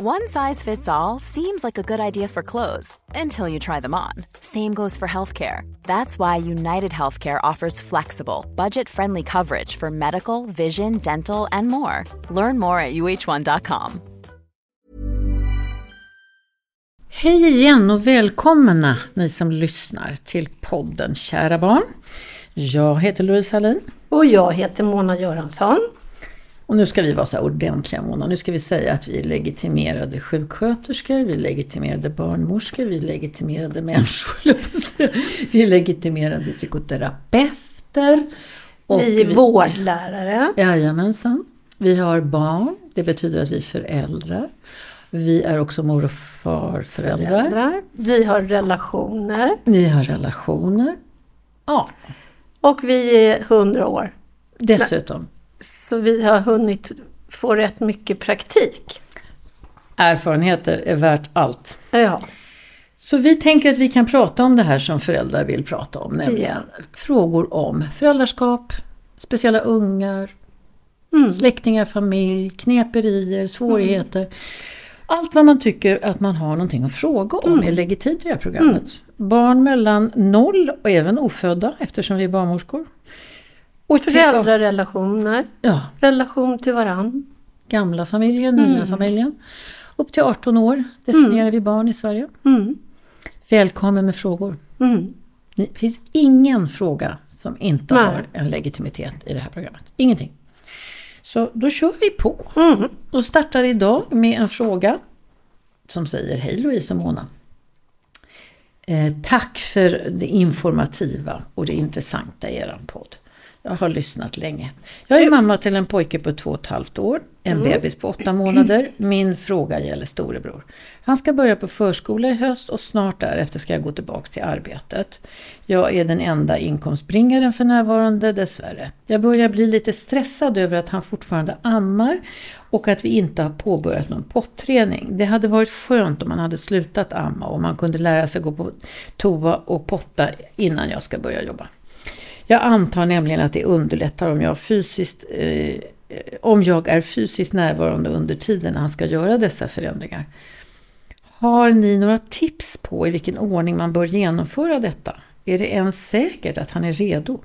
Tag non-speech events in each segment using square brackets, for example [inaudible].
One size fits all seems like a good idea for clothes until you try them on. Same goes for healthcare. That's why United Healthcare offers flexible, budget-friendly coverage for medical, vision, dental, and more. Learn more at uh1.com. Hej igen och välkomna ni som lyssnar till podden Kära barn. Jag heter Louise Hallin. Och jag heter Mona Göransson. Och nu ska vi vara så här ordentliga Mona. Nu ska vi säga att vi är legitimerade sjuksköterskor, vi är legitimerade barnmorskor, vi är legitimerade människor. Vi är legitimerade psykoterapeuter. och vi är vårdlärare. Jajamensan. Vi har barn, det betyder att vi är föräldrar. Vi är också mor och farföräldrar. Föräldrar. Vi har relationer. Ni har relationer. Ja, Och vi är 100 år. dessutom. Så vi har hunnit få rätt mycket praktik. Erfarenheter är värt allt. Ja, Så vi tänker att vi kan prata om det här som föräldrar vill prata om, nämligen frågor om föräldraskap, speciella ungar, släktingar, familj, kneperier, svårigheter. Allt vad man tycker att man har någonting att fråga om är legitimt i det här programmet. Barn mellan noll och även ofödda eftersom vi är barnmorskor. Och till- föräldrarelationer. Ja, Relation till varann. gamla familjen, nya familjen. Upp till 18 år definierar vi barn i Sverige. Mm. Välkommen med frågor. Mm. Det finns ingen fråga som inte Nej. har en legitimitet i det här programmet. Ingenting. Så då kör vi på. Mm. Och startar idag med en fråga som säger Hej Louise och Mona. Eh, tack för det informativa och det intressanta i er podd. Jag har lyssnat länge. Jag är mamma till en pojke på två och ett halvt år, en bebis på åtta månader. Min fråga gäller storebror. Han ska börja på förskola i höst och snart därefter ska jag gå tillbaks till arbetet. Jag är den enda inkomstbringaren för närvarande, dessvärre. Jag börjar bli lite stressad över att han fortfarande ammar och att vi inte har påbörjat någon potträning. Det hade varit skönt om man hade slutat amma och man kunde lära sig gå på toa och potta innan jag ska börja jobba. Jag antar nämligen att det underlättar om jag, fysiskt, eh, om jag är fysiskt närvarande under tiden han ska göra dessa förändringar. Har ni några tips på i vilken ordning man bör genomföra detta? Är det ens säkert att han är redo?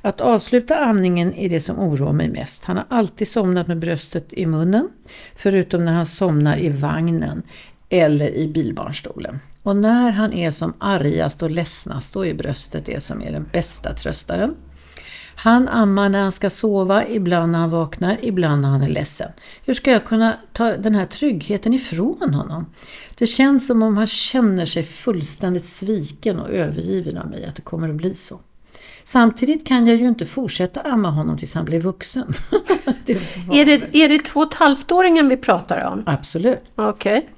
Att avsluta amningen är det som oroar mig mest. Han har alltid somnat med bröstet i munnen, förutom när han somnar i vagnen eller i bilbarnstolen. Och när han är som argast och ledsnast, då är bröstet det som är den bästa tröstaren. Han ammar när han ska sova, ibland när han vaknar, ibland när han är ledsen. Hur ska jag kunna ta den här tryggheten ifrån honom? Det känns som om han känner sig fullständigt sviken och övergiven av mig, att det kommer att bli så. Samtidigt kan jag ju inte fortsätta amma honom tills han blir vuxen. [laughs] det. Är det, är det två och ett halvt-åringen vi pratar om? Absolut. Okej.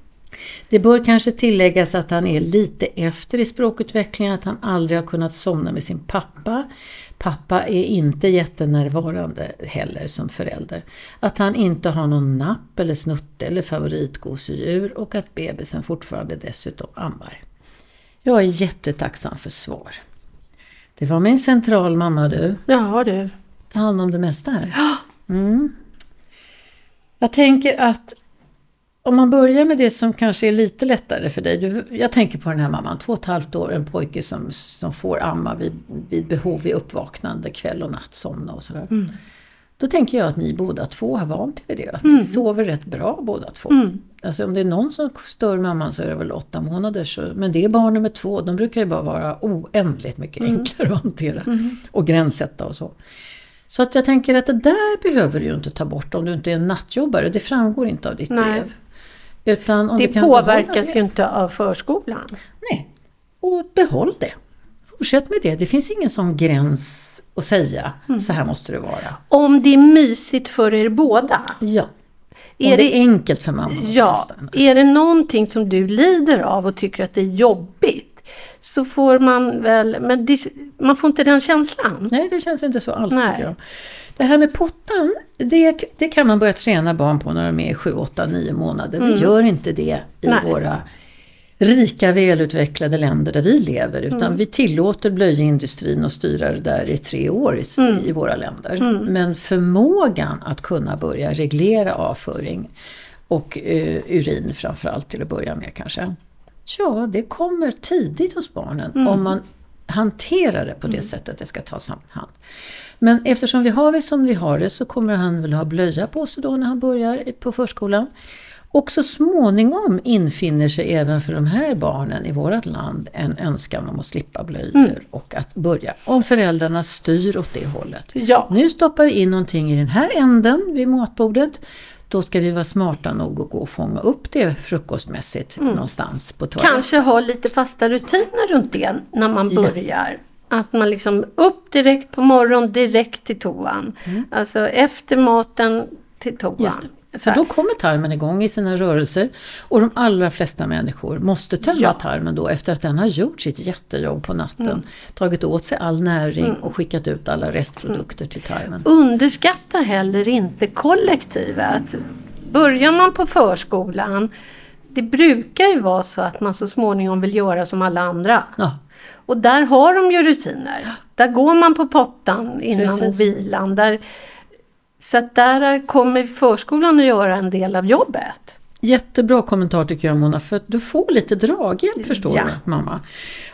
Det bör kanske tilläggas att han är lite efter i språkutvecklingen, att han aldrig har kunnat somna med sin pappa. Pappa är inte jättenärvarande heller som förälder. Att han inte har någon napp eller snutte eller favoritgosedjur och att bebisen fortfarande dessutom ammar. Jag är jättetacksam för svar. Det var min central mamma du. Ja du. Ta hand om det mesta här. Mm. Jag tänker att om man börjar med det som kanske är lite lättare för dig. Du, jag tänker på den här mamman, två och ett halvt år, en pojke som, som får amma vid, vid behov vid uppvaknande kväll och natt, somna och sådär. Då tänker jag att ni båda två har vant er vid det. Att ni sover rätt bra båda två. Alltså om det är någon som stör mamman så är det väl åtta månader. Så, men det är barn nummer två. De brukar ju bara vara oändligt mycket enklare att hantera. Och gränssätta och så. Så att jag tänker att det där behöver du ju inte ta bort om du inte är en nattjobbare. Det framgår inte av ditt Nej. brev. Det påverkas det. ju inte av förskolan. Nej, och behåll det. Fortsätt med det. Det finns ingen sån gräns att säga, Mm. så här måste det vara. Om det är mysigt för er båda. Ja. Om Är det är enkelt för mamman att Ja, bestämma. är det någonting som du lider av och tycker att det är jobbigt så får man väl, men det, man får inte den känslan. Nej, det känns inte så alls Nej. tycker jag. Det här med pottan, det, det kan man börja träna barn på när de är 7, 8, 9 månader. Vi gör inte det i Nej. våra rika, välutvecklade länder där vi lever. Utan vi tillåter blöjindustrin att styra det där i tre år i, i våra länder. Men förmågan att kunna börja reglera avföring och eh, urin framförallt till att börja med kanske. Ja, det kommer tidigt hos barnen om man hanterar det på det sättet det ska tas om hand. Men eftersom vi har det som vi har det så kommer han väl ha blöja på sig då när han börjar på förskolan. Och så småningom infinner sig även för de här barnen i vårt land en önskan om att slippa blöjor och att börja, om föräldrarna styr åt det hållet. Ja, Nu stoppar vi in någonting i den här änden vid matbordet. Då ska vi vara smarta nog att gå och fånga upp det frukostmässigt någonstans på toaletten. kanske ha lite fasta rutiner runt det när man Ja. börjar. Att man liksom upp direkt på morgonen, direkt till toan. Alltså efter maten till toan. Mm. För då kommer tarmen igång i sina rörelser och de allra flesta människor måste tömma Ja. tarmen då efter att den har gjort sitt jättejobb på natten. Mm. Tagit åt sig all näring och skickat ut alla restprodukter till tarmen. Underskatta heller inte kollektivet. Börjar man på förskolan, det brukar ju vara så att man så småningom vill göra som alla andra. Ja, Och där har de ju rutiner. Där går man på pottan innan Precis. vilan. Där, så att där kommer förskolan att göra en del av jobbet. Jättebra kommentar tycker jag Mona, för att du får lite draghjälp förstår Ja. du mamma.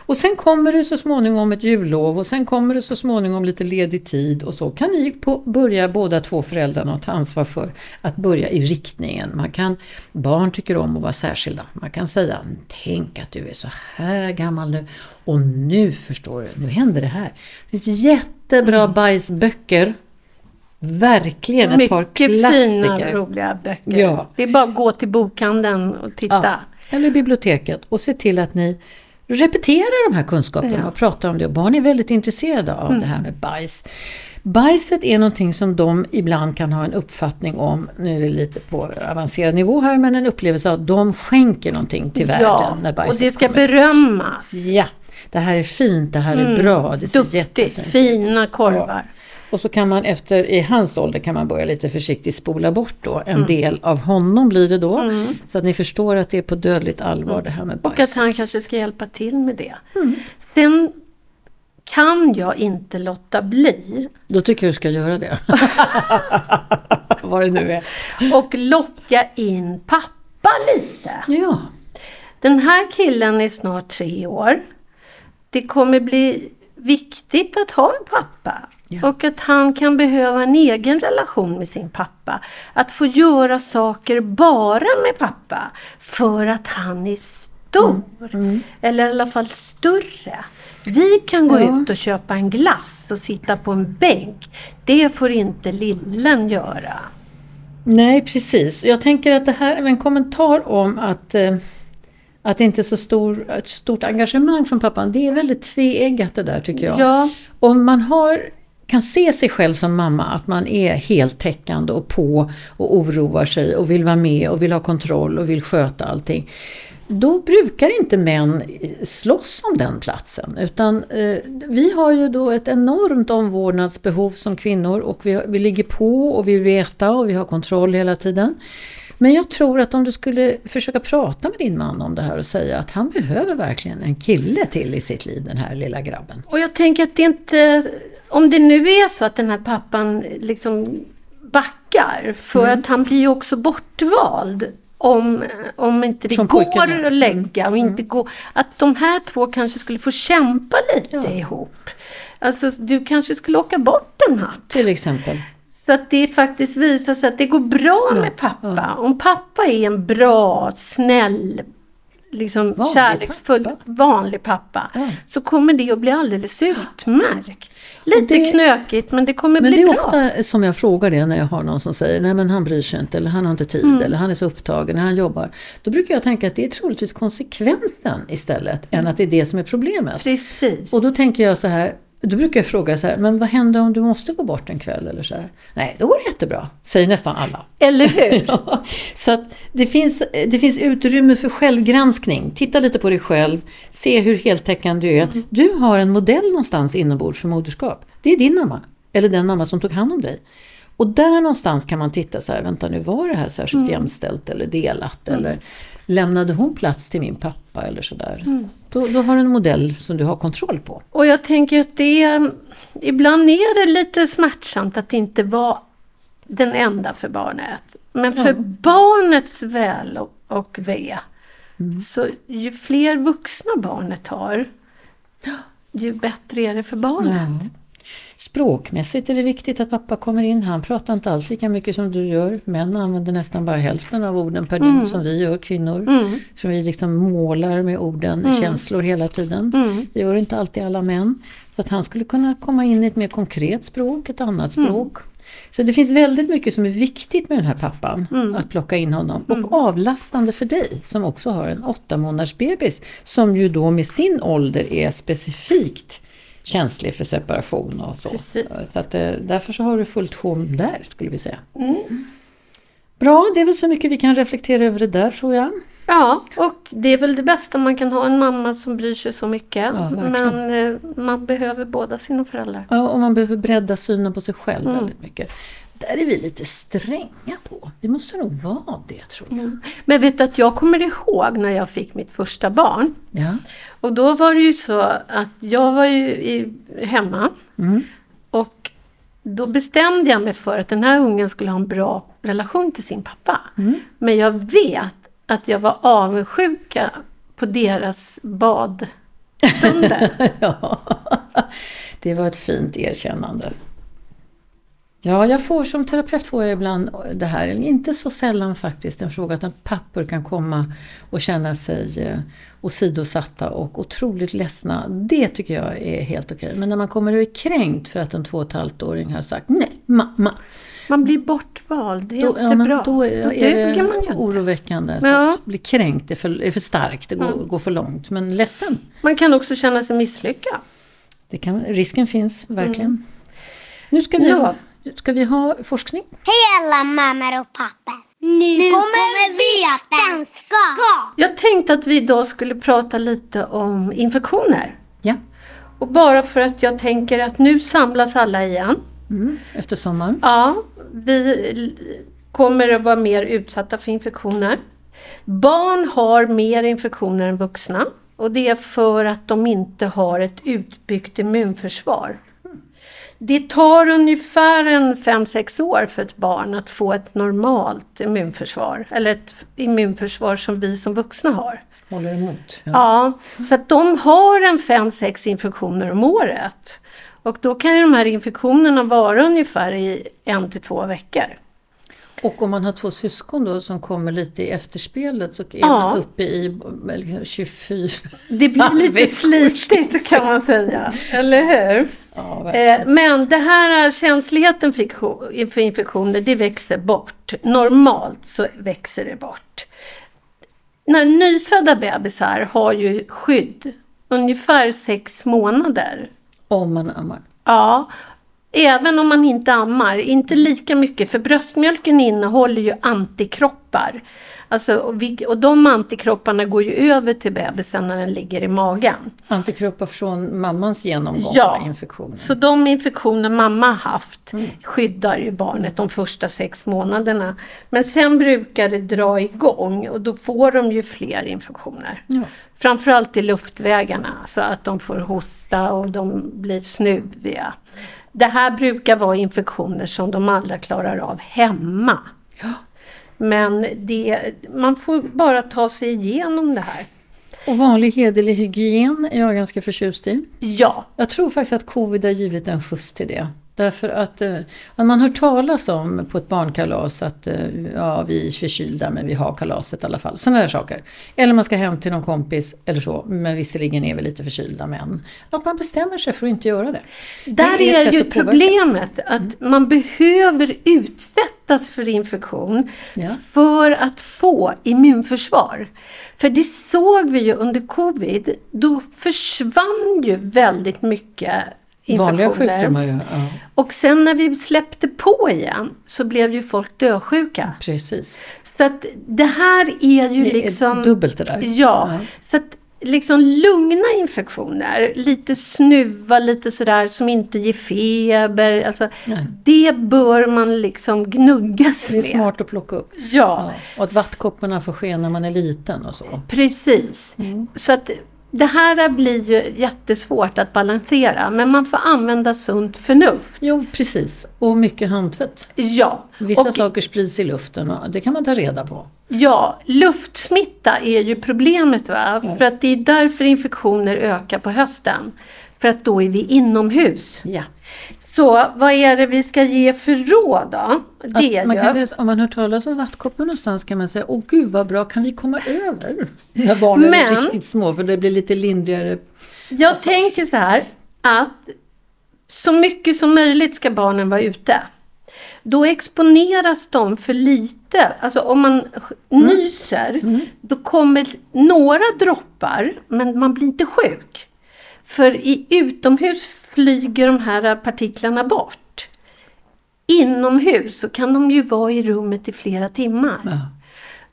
Och sen kommer det så småningom ett jullov och sen kommer det så småningom lite ledig tid och så kan ni på, börja båda två föräldrarna att ta ansvar för att börja i riktningen. Man kan, barn tycker om att vara särskilda. Man kan säga, tänk att du är så här gammal nu och nu förstår du, nu händer det här. Det finns jättebra bajsböcker. Verkligen ett par Mycket fina klassiker. roliga böcker. Ja. Det är bara att gå till bokhandeln och titta. Ja, eller biblioteket och se till att ni repeterar de här kunskaperna Ja. och pratar om det. Och barn är väldigt intresserade av det här med bajs. Bajset är någonting som de ibland kan ha en uppfattning om, nu är det lite på avancerad nivå här, men en upplevelse av att de skänker någonting till världen Ja, när och bajset det ska kommer. berömmas. Ja, det här är fint, det här är bra, det ser Duktigt, jättefint fina korvar. Och så kan man efter, i hans ålder kan man börja lite försiktigt spola bort då. En Mm. del av honom blir det då. Så att ni förstår att det är på dödligt allvar det här med bajs. Och att han kanske ska hjälpa till med det. Sen kan jag inte låta bli Då tycker jag du ska göra det. [laughs] Vad det nu är. och locka in pappa lite. Ja, Den här killen är snart tre år. Det kommer bli viktigt att ha en pappa. Ja. Och att han kan behöva en egen relation med sin pappa. Att få göra saker bara med pappa. För att han är stor. Eller i alla fall större. Vi kan gå Ja. ut och köpa en glass och sitta på en bänk. Det får inte lillen göra. nej precis. Jag tänker att det här är en kommentar om att, eh, att det inte är så stor, ett stort engagemang från pappan. Det är väldigt tveeggat det där tycker jag. Ja. Om man har, kan se sig själv som mamma, att man är heltäckande och på och oroar sig och vill vara med och vill ha kontroll och vill sköta allting. Då brukar inte män slåss om den platsen. Utan eh, vi har ju då ett enormt omvårdnadsbehov som kvinnor och vi, vi ligger på och vi vill veta och vi har kontroll hela tiden. Men jag tror att om du skulle försöka prata med din man om det här och säga att han behöver verkligen en kille till i sitt liv, den här lilla grabben. Och jag tänker att det inte... Om det nu är så att den här pappan liksom backar. För Mm. att han blir ju också bortvald. Om, om inte det Som går pojken. Mm. att lägga och inte går... Att de här två kanske skulle få kämpa lite Ja. ihop. Alltså du kanske skulle åka bort en natt. Till exempel. Så att det faktiskt visar sig att det går bra med pappa. Om pappa är en bra, snäll, liksom Vanlig kärleksfull, pappa. vanlig pappa. Ja. Så kommer det att bli alldeles utmärkt. Lite det- knökigt men det kommer Men bli det är bra. ofta som jag frågar det när jag har någon som säger nej men han bryr sig inte eller han har inte tid Mm. eller han är så upptagen när han jobbar. Då brukar jag tänka att det är troligtvis konsekvensen istället än att det är det som är problemet. Precis. Och då tänker jag så här, då brukar jag fråga så här, men vad händer om du måste gå bort en kväll eller så här? Nej, då går det jättebra, säger nästan alla. Eller hur? [laughs] Ja, så att det finns, det finns utrymme för självgranskning. Titta lite på dig själv, se hur heltäckande du är. Mm. Du har en modell någonstans inombords för moderskap. Det är din mamma, eller den mamma som tog hand om dig. Och där någonstans kan man titta så här, vänta nu var det här särskilt Mm. jämställt eller delat eller lämnade hon plats till min pappa eller sådär. Mm. Då, då har du en modell som du har kontroll på. Och jag tänker att det är, ibland är det lite smärtsamt att inte vara den enda för barnet. Men för barnets väl och, och ve, så ju fler vuxna barnet har, ju bättre är det för barnet. Språkmässigt är det viktigt att pappa kommer in. Han pratar inte alls lika mycket som du gör. Män använder nästan bara hälften av orden per dygn som vi gör kvinnor. Så vi liksom målar med orden, känslor hela tiden. Det gör inte alltid alla män. Så att han skulle kunna komma in i ett mer konkret språk, ett annat språk. Så det finns väldigt mycket som är viktigt med den här pappan, att plocka in honom. Och avlastande för dig som också har en åtta månaders bebis som ju då med sin ålder är specifikt känslig för separation och så. Precis. Så att, eh, därför så har du fullt sjå där skulle vi säga. Bra, det är väl så mycket vi kan reflektera över det där tror jag. Ja, och det är väl det bästa man kan ha en mamma som bryr sig så mycket. Ja, men eh, man behöver båda sina föräldrar. Ja, och man behöver bredda synen på sig själv Mm. väldigt mycket. Där är vi lite stränga på. Vi måste nog vara det tror jag. Men vet du att jag kommer ihåg när jag fick mitt första barn. Ja. Och då var det ju så att jag var ju i, hemma. Och då bestämde jag mig för att den här ungen skulle ha en bra relation till sin pappa. Men jag vet att jag var avundsjuka på deras badstunder. [laughs] ja, det var ett fint erkännande. Ja, jag får som terapeut får jag ibland det här, eller inte så sällan faktiskt, en fråga att en pappor kan komma och känna sig eh, åsidosatta och otroligt ledsna. Det tycker jag är helt okej. Men när man kommer och är kränkt för att en två och ett halvt åring har sagt nej, mamma. Man blir bortvald, det är Då, inte ja, bra. då är, Då är man det inte. oroväckande. Ja. Mm. bli kränkt är för, är för starkt, det går, går för långt. Men ledsen, Man kan också känna sig misslyckad. det kan, risken finns verkligen. Nu ska vi, Ja. Ska vi ha forskning. Hej alla mammor och pappor! Nu, kommer vetenskap! Jag tänkte att vi idag skulle prata lite om infektioner. Ja, Och bara för att jag tänker att nu samlas alla igen. mm, efter sommaren. Ja, vi kommer att vara mer utsatta för infektioner. Barn har mer infektioner än vuxna. Och det är för att de inte har ett utbyggt immunförsvar. Det tar ungefär en 5-6 år för ett barn att få ett normalt immunförsvar. Eller ett immunförsvar som vi som vuxna har. Håller emot. Ja. Ja, så att de har en 5-6 infektioner om året. Och då kan ju de här infektionerna vara ungefär i en till två veckor. Och om man har två syskon då som kommer lite i efterspelet så är Ja. man uppe i eh, liksom 24. Det blir lite slitigt kan man säga, eller hur? Ja. Eh, Men det här känsligheten för infektion- för infektioner, det växer bort. Normalt så växer det bort. När nyfödda bebisar har ju skydd ungefär sex månader Om man ammar. Ja, även om man inte ammar. Inte lika mycket, för bröstmjölken innehåller ju antikroppar. Alltså, och, vi, och de antikropparna går ju över till bebisen när den ligger i magen. Antikroppar från mammans genomgång Ja. av infektionen. Så de infektioner mamma haft skyddar ju barnet de första sex månaderna. Men sen brukar det dra igång och då får de ju fler infektioner. Ja. Framförallt i luftvägarna så att de får hosta och de blir snuviga. Det här brukar vara infektioner som de alla klarar av hemma. Men det, man får bara ta sig igenom det här. Och vanlig hederlig hygien är jag ganska förtjust i. Ja, Jag tror faktiskt att covid har givit en skjuts till det. Därför att eh, man hör talas om på ett barnkalas att eh, ja, vi är förkylda men vi har kalaset i alla fall. Sådana där saker. Eller man ska hem till någon kompis eller så, men visserligen är vi lite förkylda men. Att man bestämmer sig för att inte göra det. Där Det är, sätt ju problemet att man behöver utsättas för infektion Ja. för att få immunförsvar. För det såg vi ju under covid. Då försvann ju väldigt mycket Vanliga sjukdomar, ja. ja. Och sen när vi släppte på igen så blev ju folk dösjuka. Precis. Så att det här är ju Det är liksom... dubbelt det där. Ja, Ja. så att liksom lugna infektioner, lite snuva, lite sådär som inte ger feber. Alltså, Nej. det bör man liksom gnuggas Det är med. smart att plocka upp. Ja, Ja. Och att vattkopporna får ske när man är liten och så. precis. Mm. Så att det här blir ju jättesvårt att balansera, men man får använda sunt förnuft. Jo, precis. Och mycket handtvätt. Ja, Vissa och saker sprids i luften och det kan man ta reda på. Ja, luftsmitta är ju problemet. Va? För att det är därför infektioner ökar på hösten. För att då är vi inomhus. Ja. Så vad är det vi ska ge för råd då? Det Att man är kan läsa, om man hör talas om vattkoppor någonstans kan man säga Åh gud vad bra, kan vi komma över? När barnen är Men- riktigt små för det blir lite lindrigare. jag tänker så här att så mycket som möjligt ska barnen vara ute. Då exponeras de för lite. Alltså om man Mm. nyser, då kommer några droppar, men man blir inte sjuk. För i utomhus flyger de här partiklarna bort. Inomhus så kan de ju vara i rummet i flera timmar. Ja.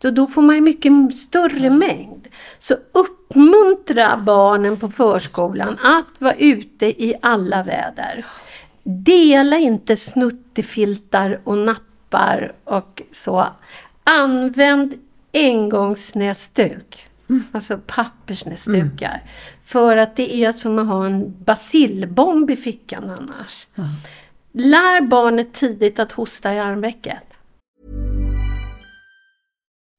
Så då får man ju mycket större mängd. Så uppmuntra barnen på förskolan att vara ute i alla väder. Dela inte snuttefiltar och nappar och så. Använd engångsnäsduk. Alltså pappersnäsdukar. För att det är som att ha en basilbomb i fickan annars. Lär barnet tidigt att hosta i armvecket.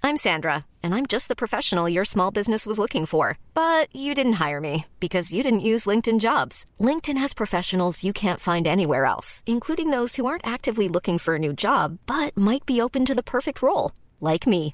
I'm Sandra, and I'm just the professional your small business was looking for. But you didn't hire me because you didn't use LinkedIn jobs. LinkedIn has professionals you can't find anywhere else, including those who aren't actively looking for a new job but might be open to the perfect role, like me.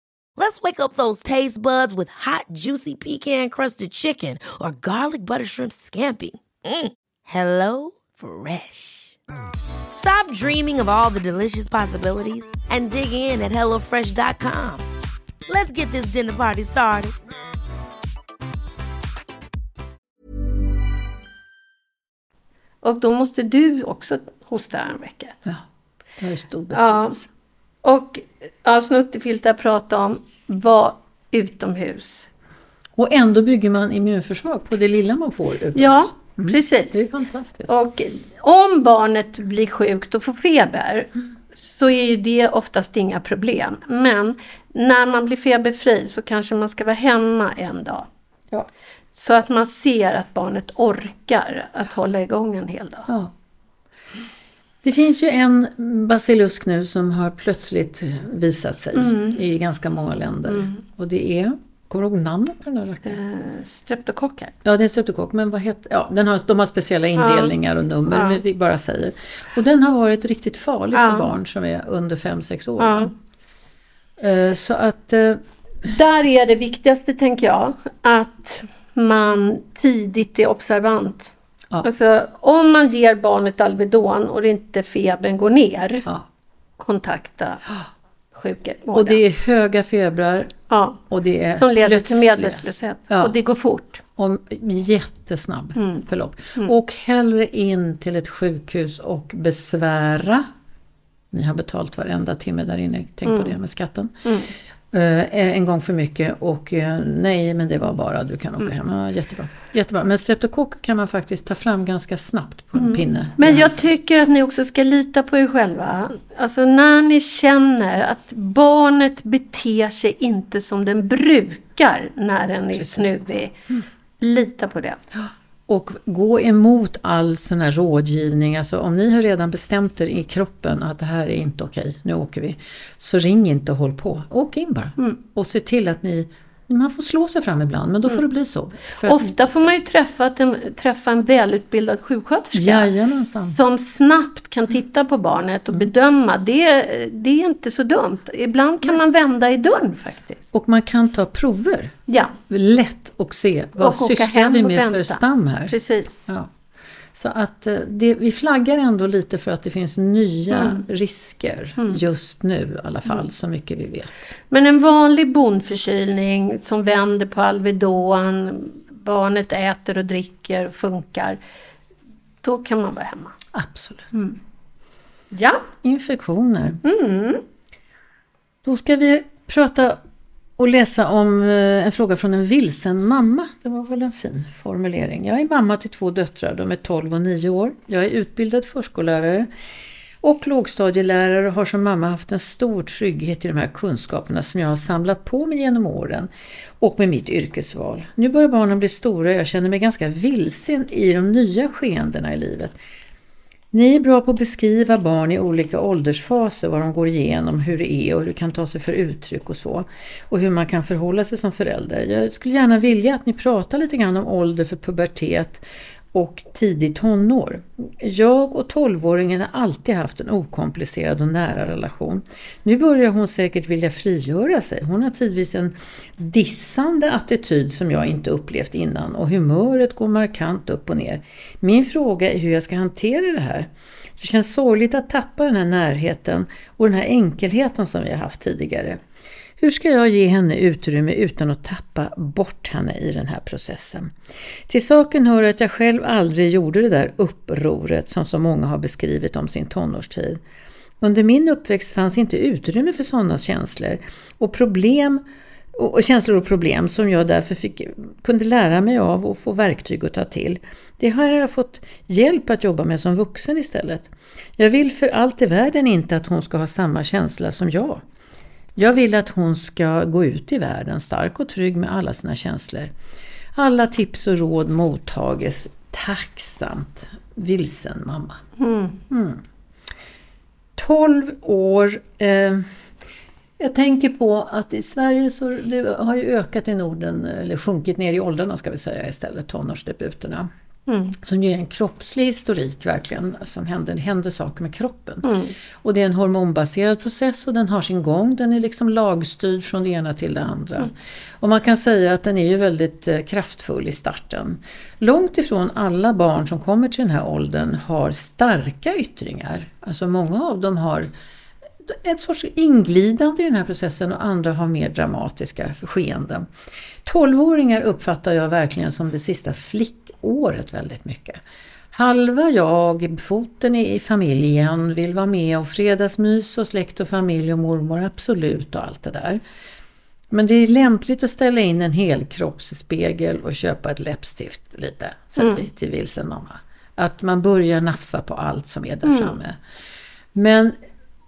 Let's wake up those taste buds with hot, juicy pecan-crusted chicken or garlic butter shrimp scampi. Mm. Hello Fresh. Stop dreaming of all the delicious possibilities and dig in at HelloFresh.com. Let's get this dinner party started. Och då måste du också hosta i armvecket. Ja, det har ju stor Ja. Och ja, Snuttefiltar pratar om var utomhus. Och ändå bygger man immunförsvar på det lilla man får. utomhus. Ja, Det är precis. ju fantastiskt. Och om barnet blir sjukt och får feber så är ju det oftast inga problem. Men när man blir feberfri så kanske man ska vara hemma en dag. Ja. Så att man ser att barnet orkar att hålla igång en hel dag. Ja. Det finns ju en basilusk nu som har plötsligt visat sig Mm. i ganska många länder. Och det är, kommer du ihåg namnet på den där rackaren? Eh, Streptokocker. Ja, det är streptokock, men vad heter, ja, den har, de har speciella indelningar och nummer, Ja. vi bara säger. Och den har varit riktigt farlig Ja. för barn som är under 5-6 år. Ja. Eh, Så att, eh, Där är det viktigaste, tänker jag, att man tidigt är observant. Ja. Alltså, om man ger barnet Alvedon och inte febern går ner, ja. kontakta sjukhusvården. Och det är höga febrar ja, och det är som leder till plötsliga medvetslöshet. Ja. Och det går fort. och jättesnabb Mm. förlopp. Och hellre in till ett sjukhus och besvära. Ni har betalt varenda timme där inne, tänk Mm. på det med skatten. Eh, en gång för mycket och eh, nej men det var bara du kan åka Mm. hem. Ja, jättebra. jättebra. Men streptokocker kan man faktiskt ta fram ganska snabbt på en pinne. Mm. Men i jag tycker att ni också ska lita på er själva. Alltså när ni känner att barnet beter sig inte som den brukar när den är Precis. Mm. snuvig. Lita på det. Och gå emot all sån här rådgivning. Alltså om ni har redan bestämt er i kroppen att det här är inte okej, nu åker vi. Så ring inte och håll på. Åk in bara. Mm. Och se till att ni, man får slå sig fram ibland men då får det bli så. Att- Ofta får man ju träffa en, träffa en välutbildad sjuksköterska. Jajamensan. Som snabbt kan titta på barnet Mm. och bedöma. Det, det är inte så dumt. Ibland kan man vända i dörren faktiskt. Och man kan ta prover. Ja, Lätt och se vad Och sysslar vi med för stam här. precis. Ja. Så att eh, det, vi flaggar ändå lite för att det finns nya Mm. risker just nu i alla fall, så mycket vi vet. Men en vanlig bondförkylning som vänder på Alvedon, barnet äter och dricker, funkar. Då kan man vara hemma. Absolut. Ja, Infektioner. Mm. Då ska vi prata och läsa om eh, en fråga från en vilsen mamma. Det var väl en fin formulering. Jag är mamma till två döttrar, de är 12 och 9 år. Jag är utbildad förskollärare och lågstadielärare och har som mamma haft en stor trygghet i de här kunskaperna som jag har samlat på mig genom åren och med mitt yrkesval. Nu börjar barnen bli stora och jag känner mig ganska vilsen i de nya skeendena i livet. Ni är bra på att beskriva barn i olika åldersfaser, vad de går igenom, hur det är och hur det kan ta sig för uttryck och så. Och hur man kan förhålla sig som förälder. Jag skulle gärna vilja att ni pratar lite grann om ålder för pubertet och tidig tonår. Jag och 12-åringen har alltid haft en okomplicerad och nära relation. Nu börjar hon säkert vilja frigöra sig. Hon har tidvis en dissande attityd som jag inte upplevt innan och humöret går markant upp och ner. Min fråga är hur jag ska hantera det här. Det känns sorgligt att tappa den här närheten och den här enkelheten som vi har haft tidigare. Hur ska jag ge henne utrymme utan att tappa bort henne i den här processen? Till saken hör att jag själv aldrig gjorde det där upproret som så många har beskrivit om sin tonårstid. Under min uppväxt fanns inte utrymme för sådana känslor och problem och känslor och problem som jag därför fick, kunde lära mig av och få verktyg att ta till. Det har jag fått hjälp att jobba med som vuxen istället. Jag vill för allt i världen inte att hon ska ha samma känsla som jag. Jag vill att hon ska gå ut i världen stark och trygg med alla sina känslor. Alla tips och råd mottages tacksamt. Vilsen mamma. Mm. 12 år. Eh, jag tänker på att i Sverige så det har ju ökat i Norden, eller sjunkit ner i åldrarna ska vi säga istället, tonårsdebuterna. Som ger en kroppslig historik verkligen, som händer, det händer saker med kroppen. Och det är en hormonbaserad process och den har sin gång, den är liksom lagstyrd från det ena till det andra. Och man kan säga att den är ju väldigt eh, kraftfull i starten. Långt ifrån alla barn som kommer till den här åldern har starka yttringar. Alltså många av dem har ett sorts inglidande i den här processen och andra har mer dramatiska skeenden. 12-åringar uppfattar jag verkligen som det sista flickåret väldigt mycket. Halva jag, foten i familjen, vill vara med och fredagsmys och släkt och familj och mormor, absolut och allt det där. Men det är lämpligt att ställa in en helkroppsspegel och köpa ett läppstift lite, säger vi till vilsen mamma. Att man börjar nafsa på allt som är där framme. Men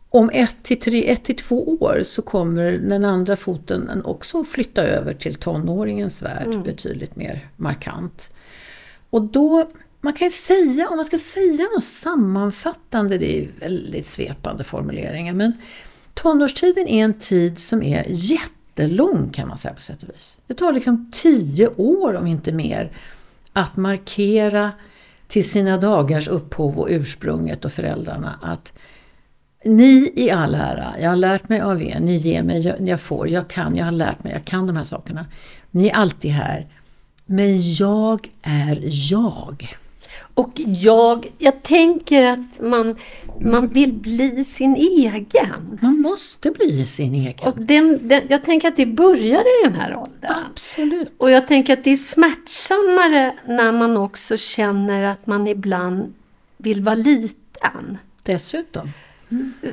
om ett till, tre, ett till två år så kommer den andra foten också flytta över till tonåringens värld betydligt mer markant. Och då, man kan ju säga, om man ska säga något sammanfattande, det är ju väldigt svepande formuleringar, men tonårstiden är en tid som är jättelång kan man säga på sätt och vis. Det tar liksom tio år om inte mer att markera till sina dagars upphov och ursprunget och föräldrarna att ni i all ära, jag har lärt mig av er, ni ger mig, jag, jag får, jag kan, jag har lärt mig, jag kan de här sakerna. Ni är alltid här. Men jag är jag. Och jag, jag tänker att man, man vill bli sin egen. Man måste bli sin egen. Och den, den, jag tänker att det börjar i den här åldern. Absolut. Och jag tänker att det är smärtsammare när man också känner att man ibland vill vara liten. Dessutom.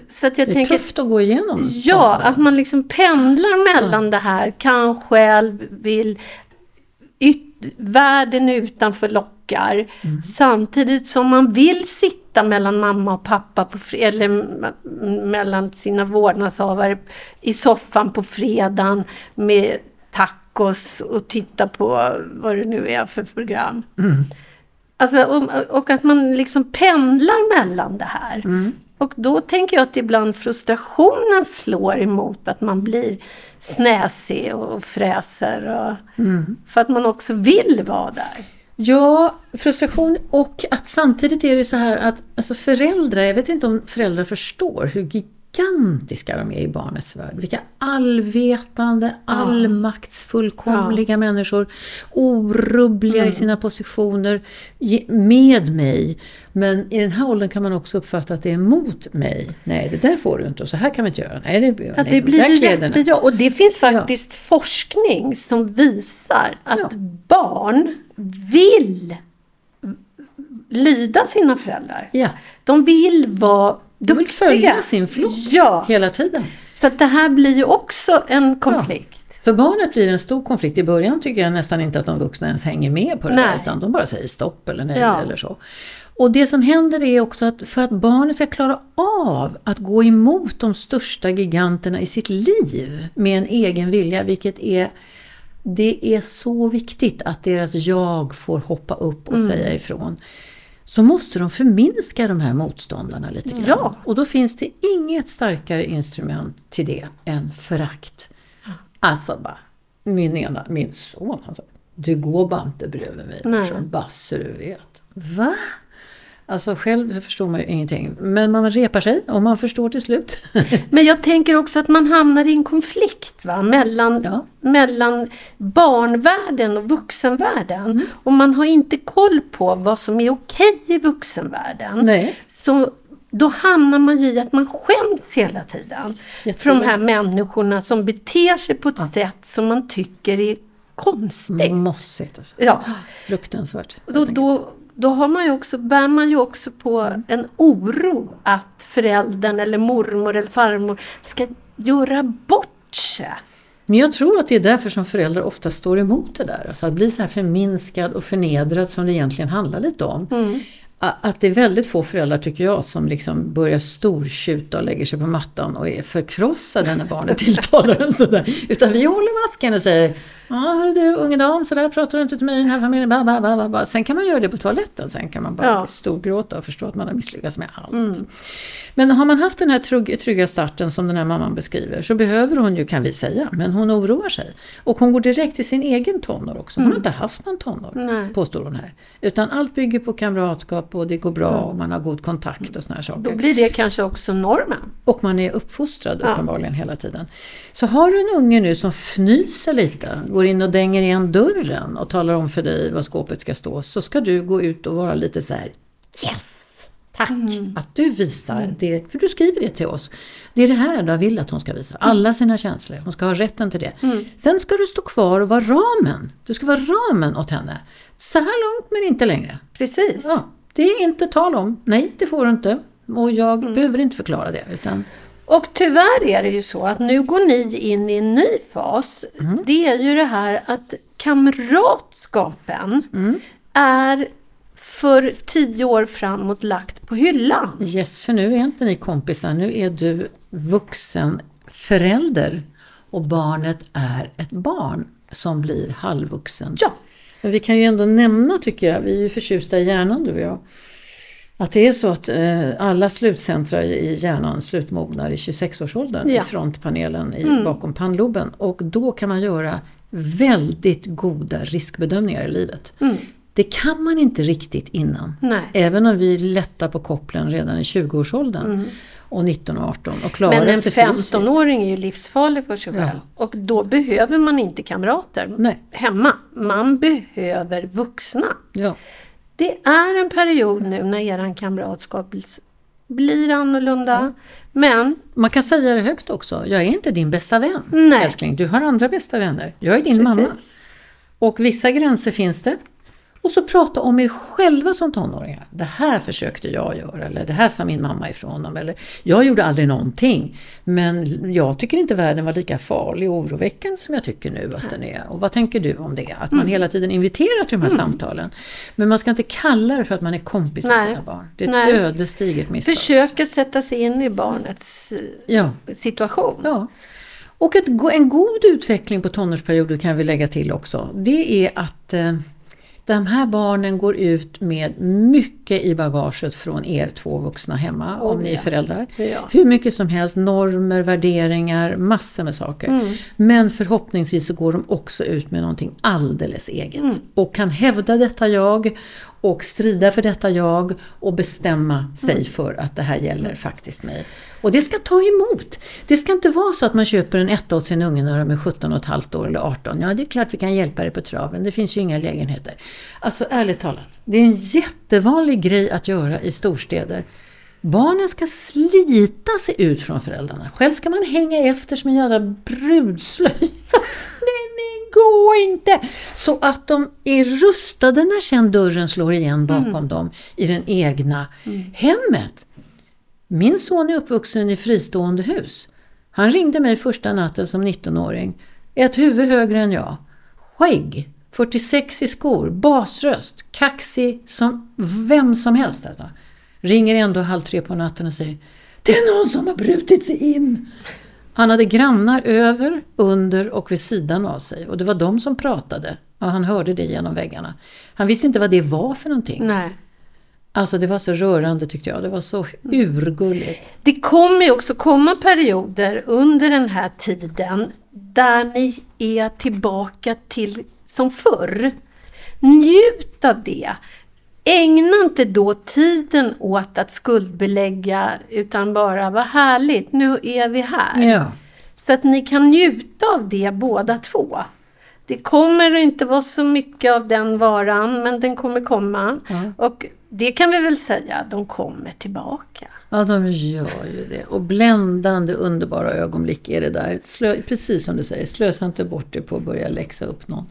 Så att jag Det är tänker, tufft att gå igenom. Ja, att man liksom pendlar mellan det här, kan själv, vill, yt, världen utanför lockar. Mm. Samtidigt som man vill sitta mellan mamma och pappa, på fre- eller mellan sina vårdnadshavare i soffan på fredagen med tacos och titta på vad det nu är för program. Alltså, och, och att man liksom pendlar mellan det här. Och då tänker jag att ibland frustrationen slår emot att man blir snäsig och fräser. Och, För att man också vill vara där. Ja, frustration och att samtidigt är det så här att alltså föräldrar, jag vet inte om föräldrar förstår hur gigantiska de är i barnets värld. Vilka allvetande, allmaktsfullkomliga människor. Orubbliga i sina positioner med mig. Men i den här åldern kan man också uppfatta att det är mot mig. Nej, det där får du inte och så här kan vi inte göra. Nej, det, nej, det blir jättejobbigt. Och det finns faktiskt forskning som visar att Ja. barn vill lyda sina föräldrar. Ja, De vill vara de vill följa sin flock Ja, hela tiden. så att det här blir ju också en konflikt. För barnet blir det en stor konflikt. I början tycker jag nästan inte att de vuxna ens hänger med på det Nej. där, utan de bara säger stopp eller nej Ja. eller så. Och det som händer är också att för att barnet ska klara av att gå emot de största giganterna i sitt liv med en egen vilja, vilket är det är så viktigt att deras jag får hoppa upp och säga ifrån. Så måste de förminska de här motståndarna lite grann. Ja. Och då finns det inget starkare instrument till det än förakt. Alltså bara, min ena, min son han sa, du går bara inte bredvid mig Nej. morsan, basse du vet. Va? Alltså själv förstår man ju ingenting. Men man repar sig och man förstår till slut. [laughs] Men jag tänker också att man hamnar i en konflikt va? Mellan, Ja. mellan barnvärlden och vuxenvärlden. Mm. Och man har inte koll på vad som är okej i vuxenvärlden. Nej. Så då hamnar man ju i att man skäms hela tiden. För de här människorna som beter sig på ett sätt som man tycker är konstigt. Mossigt alltså. Ja. Fruktansvärt. Då, då, då har man ju också, bär man ju också på en oro att föräldern eller mormor eller farmor ska göra bort sig. Men jag tror att det är därför som föräldrar ofta står emot det där. Alltså att bli så här förminskad och förnedrad som det egentligen handlar lite om. A- Att det är väldigt få föräldrar tycker jag som liksom börjar stortjuta och lägger sig på mattan och är förkrossade när barnet tilltalar en sådär. Utan vi håller masken och säger Ja hörru du unge dam, så där pratar du inte till mig i den här familjen. Ba, ba, ba, ba, ba. Sen kan man göra det på toaletten, sen kan man bara Ja. storgråta och förstå att man har misslyckats med allt. Men har man haft den här trygg, trygga starten som den här mamman beskriver så behöver hon ju, kan vi säga, men hon oroar sig. Och hon går direkt till sin egen tonår också. Hon har inte haft någon tonår, Nej. påstår hon här. Utan allt bygger på kamratskap och det går bra och man har god kontakt och såna här saker. Då blir det kanske också normen. Och man är uppfostrad Ja. uppenbarligen hela tiden. Så har du en unge nu som fnyser lite, går in och dänger igen dörren och talar om för dig var skåpet ska stå, så ska du gå ut och vara lite så här Yes! Tack att du visar det, för du skriver det till oss. Det är det här du vill att hon ska visa, alla sina känslor. Hon ska ha rätten till det. Sen ska du stå kvar och vara ramen. Du ska vara ramen åt henne. Så här långt men inte längre. Precis. Ja, det är inte tal om. Nej, det får du inte. Och jag behöver inte förklara det. Utan Och tyvärr är det ju så att nu går ni in i en ny fas. Det är ju det här att kamratskapen är för tio år framåt lagt på hyllan. yes, för nu är inte ni kompisar. Nu är du vuxen förälder. Och barnet är ett barn som blir halvvuxen. Ja. Men vi kan ju ändå nämna, tycker jag, vi är ju förtjusta i hjärnan du och jag. Att det är så att eh, alla slutcentra i hjärnan slutmognar i 26-årsåldern Ja. i frontpanelen i, bakom pannloben. Och då kan man göra väldigt goda riskbedömningar i livet. Det kan man inte riktigt innan. Nej. Även om vi lättar på kopplen redan i 20-årsåldern och 19 och 18 och klarar Men en sig fysiskt. 15-åring är ju livsfarlig för sig Ja. själv. Och då behöver man inte kamrater Nej. hemma. Man behöver vuxna. Ja. Det är en period nu när eran kamratskap bl- blir annorlunda. Men Man kan säga det högt också. Jag är inte din bästa vän, Nej. älskling. Du har andra bästa vänner. Jag är din mamma. Precis. Och vissa gränser finns det. Och så prata om er själva som tonåringar. Det här försökte jag göra eller det här sa min mamma ifrån om. Eller jag gjorde aldrig någonting. Men jag tycker inte världen var lika farlig och oroväckande som jag tycker nu att den är. Och vad tänker du om det? Att man hela tiden inviterar till de här samtalen. Men man ska inte kalla det för att man är kompis med Nej. sina barn. Det är ett Nej. ödesdigert misstag. Försöka sätta sig in i barnets eh, Ja. situation. Ja. Och ett, en god utveckling på tonårsperioden kan vi lägga till också. Det är att eh, de här barnen går ut med mycket i bagaget från er två vuxna hemma, om ni är föräldrar. Ja. Hur mycket som helst, normer, värderingar, massor med saker. Mm. Men förhoppningsvis så går de också ut med någonting alldeles eget. Mm. Och kan hävda detta jag och strida för detta jag och bestämma sig Mm. för att det här gäller faktiskt mig. Och det ska ta emot. Det ska inte vara så att man köper en etta åt sin unge när de är 17 och ett halvt år eller 18. Ja, det är klart vi kan hjälpa dig på traven. Det finns ju inga lägenheter. Alltså ärligt talat, det är en jättevanlig grej att göra i storstäder. Barnen ska slita sig ut från föräldrarna. Själv ska man hänga efter som en jävla brudslöja. [laughs] Nej men gå inte! Så att de är rustade när sen dörren slår igen bakom dem i den egna hemmet. Min son är uppvuxen i fristående hus. Han ringde mig första natten som 19-åring. Ett huvud högre än jag. Skägg. 46 i skor. Basröst. Kaxig som vem som helst. Alltså. Ringer ändå halv tre på natten och säger Det är någon som har brutit sig in. Han hade grannar över, under och vid sidan av sig. Och det var de som pratade. Och han hörde det genom väggarna. Han visste inte vad det var för någonting. Nej. Alltså det var så rörande tyckte jag. Det var så urgulligt. Det kommer ju också komma perioder under den här tiden där ni är tillbaka till som förr. Njut av det. Ägna inte då tiden åt att skuldbelägga utan bara vad härligt, nu är vi här. Ja. Så att ni kan njuta av det båda två. Det kommer inte vara så mycket av den varan, men den kommer komma. Och det kan vi väl säga, de kommer tillbaka. Ja, de gör ju det. Och bländande underbara ögonblick är det där. Slö, precis som du säger, slösa inte bort det på att börja läxa upp någon.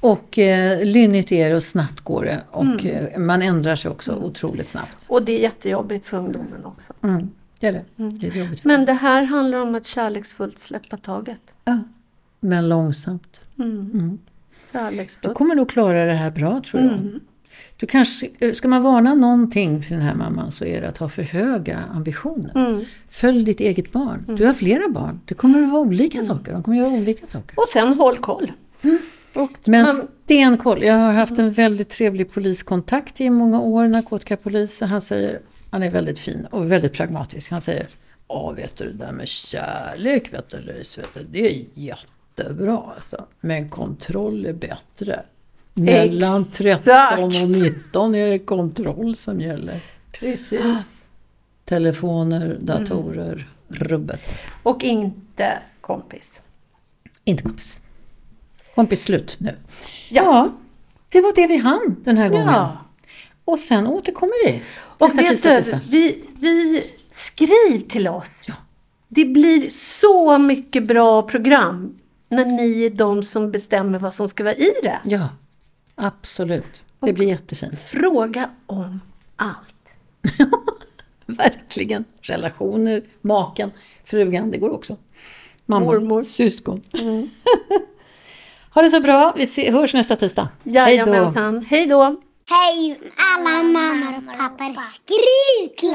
Och eh, lynnigt är det och snabbt går det. Och eh, man ändrar sig också otroligt snabbt. Och det är jättejobbigt för ungdomen också. Mm, det är det. Det är jobbigt Men det här handlar om att kärleksfullt släppa taget. ja. Men långsamt. Mm. Du Kärleksfullt. kommer nog klara det här bra tror jag. Du kanske, eh, ska man varna någonting för den här mamman så är det att ha för höga ambitioner. Mm. Följ ditt eget barn. Du har flera barn. Det kommer att vara olika saker. De kommer att göra olika saker. Och sen håll koll. Och Men man, stenkoll. Jag har haft en väldigt trevlig poliskontakt i många år, narkotikapolis. Och han säger, han är väldigt fin och väldigt pragmatisk. Han säger, ja vet du det där med kärlek vet du Louise, vet du, det är jättebra alltså. Men kontroll är bättre. Mellan Exakt. 13 och 19 är det kontroll som gäller. precis. Telefoner, datorer, rubbet. Och inte kompis. Inte kompis. Kompis slut nu. Ja. Ja, det var det vi hann den här gången. Ja. Och sen återkommer vi. Och Tisdag, tisdag, tisdag. vi, vi skriv till oss. Det blir så mycket bra program när ni är de som bestämmer vad som ska vara i det. Ja, absolut. Det blir jättefint. Fråga om allt. [laughs] Verkligen. Relationer, maken, frugan, det går också. Mamma, Mormor. syskon. [laughs] ha det så bra. Vi hörs nästa tisdag. Hej då. Jajamensan. Hej då. Hej alla mammor och pappor. Skriv till